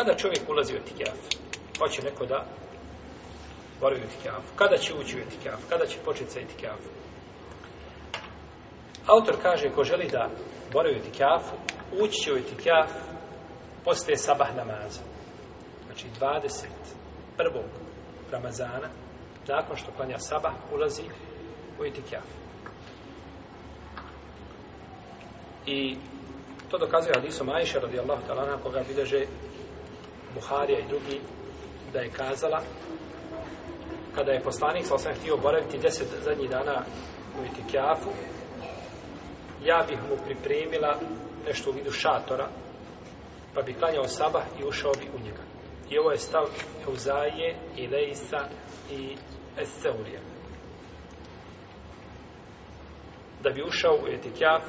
Kada čovjek ulazi u etikaf? Hoće neko da bori u etikaf? Kada će ući u etikaf? Kada će početi sa etikafom? Autor kaže, ko želi da bori u etikaf, ući će u etikaf postoje sabah namaza. Znači 21. Ramazana, nakon što klanja sabah, ulazi u etikaf. I to dokazuje hadisom Ajša radijallahu ta'ala koga bideže Buharija i drugi, da je kazala kada je poslanik sa osam htio boraviti deset zadnjih dana u Itikjafu, ja bih mu pripremila nešto u vidu šatora, pa bi klanjao sabah i ušao bi u njega. I ovo je stav Euzaje i Leisa i Esteurija. Da bi ušao u Etikjaf,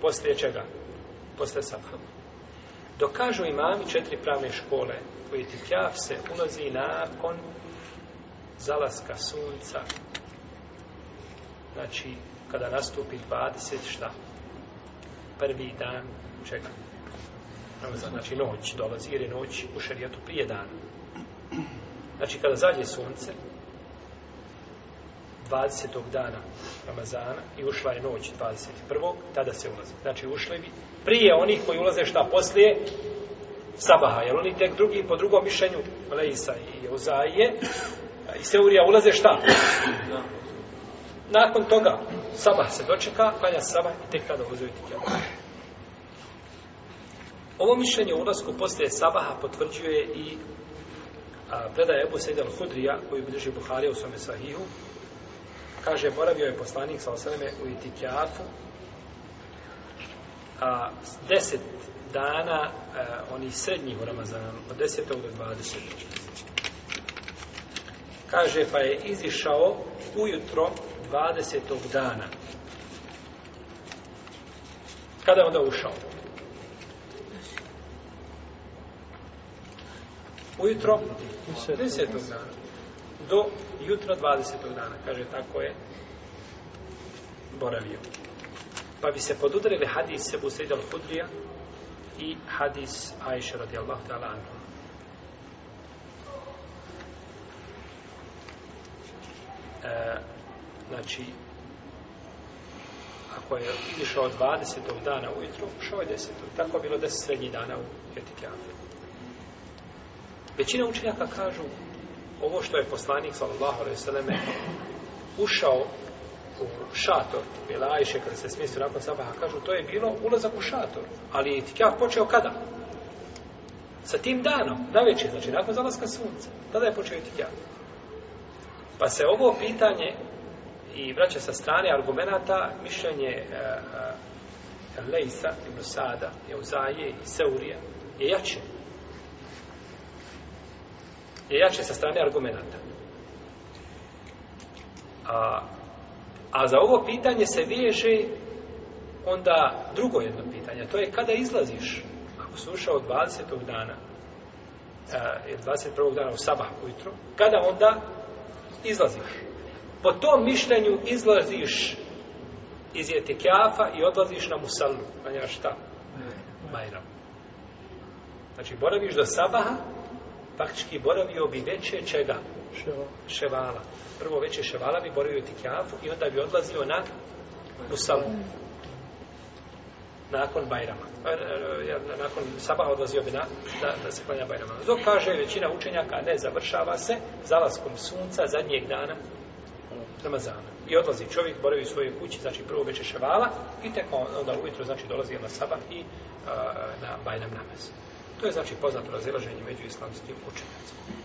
poslije čega? Poslije sabah. Dok kažu imami četiri pravne škole, u etikjav se ulazi nakon zalaska sunca, znači kada nastupi 20 šta? Prvi dan čega? Znači noć dolazi, jer je noć u šarijetu prije dana. Znači kada zađe sunce, 20. dana Ramazana i ušla je noć 21. tada se ulazi. Znači ušli bi prije onih koji ulaze šta poslije Sabaha, jer oni tek drugi po drugom mišljenju Leisa i Ozaije i Seurija ulaze šta? Nakon toga Sabah se dočeka, kvalja Sabah i tek tada ulaze ti Ovo mišljenje o ulazku poslije Sabaha potvrđuje i a, predaje Ebu Sejdel Hudrija koji bliži Buharija u svome Sahihu kaže, boravio je poslanik sa osaleme u Itikjafu a, deset dana a, e, onih srednjih u Ramazanu, od desetog do dvadeset. Kaže, pa je izišao ujutro dvadesetog dana. Kada je onda ušao? Ujutro desetog dana do jutra 20. dana. Kaže, tako je boravio. Pa bi se podudarili hadis Sebu Sejda al-Hudrija i hadis Aisha radijallahu ta'ala anhu. E, znači, ako je išao 20. dana ujutru, šao je 10. Tako je bilo 10 srednjih dana u Etikafe. Većina učenjaka kažu ovo što je poslanik sallallahu alejhi ve selleme ušao u šator Bilajše kada se smjestio nakon sabaha kažu to je bilo ulazak u šator ali je itikaf počeo kada? sa tim danom, na večer znači nakon zalaska sunca tada je počeo itikaf pa se ovo pitanje i vraća sa strane argumenta mišljenje uh, e, uh, e, Leisa ibn Sada je i Seurija je jače je jače sa strane argumenta. A, a za ovo pitanje se vježe onda drugo jedno pitanje, to je kada izlaziš, ako se ušao 20. dana, uh, e, 21. dana u sabah ujutro, kada onda izlaziš? Po tom mišljenju izlaziš iz etikjafa i odlaziš na musallu, na njega šta? Bajram. Znači, boraviš do sabaha, faktički boravio bi veće čega? Ševala. ševala. Prvo veće ševala bi boravio tikjafu i onda bi odlazio na Musalu. Nakon Bajrama. Pa, e, nakon Sabaha odlazio bi na, na, na se klanja Bajrama. Zog kaže većina učenjaka ne završava se zalaskom sunca zadnjeg dana Ramazana. I odlazi čovjek, boravi u svojoj kući, znači prvo veće ševala i tek onda ujutro znači dolazi na Sabah i a, na Bajram namaz. To je znači poznato razilaženje među islamskim učenjacima.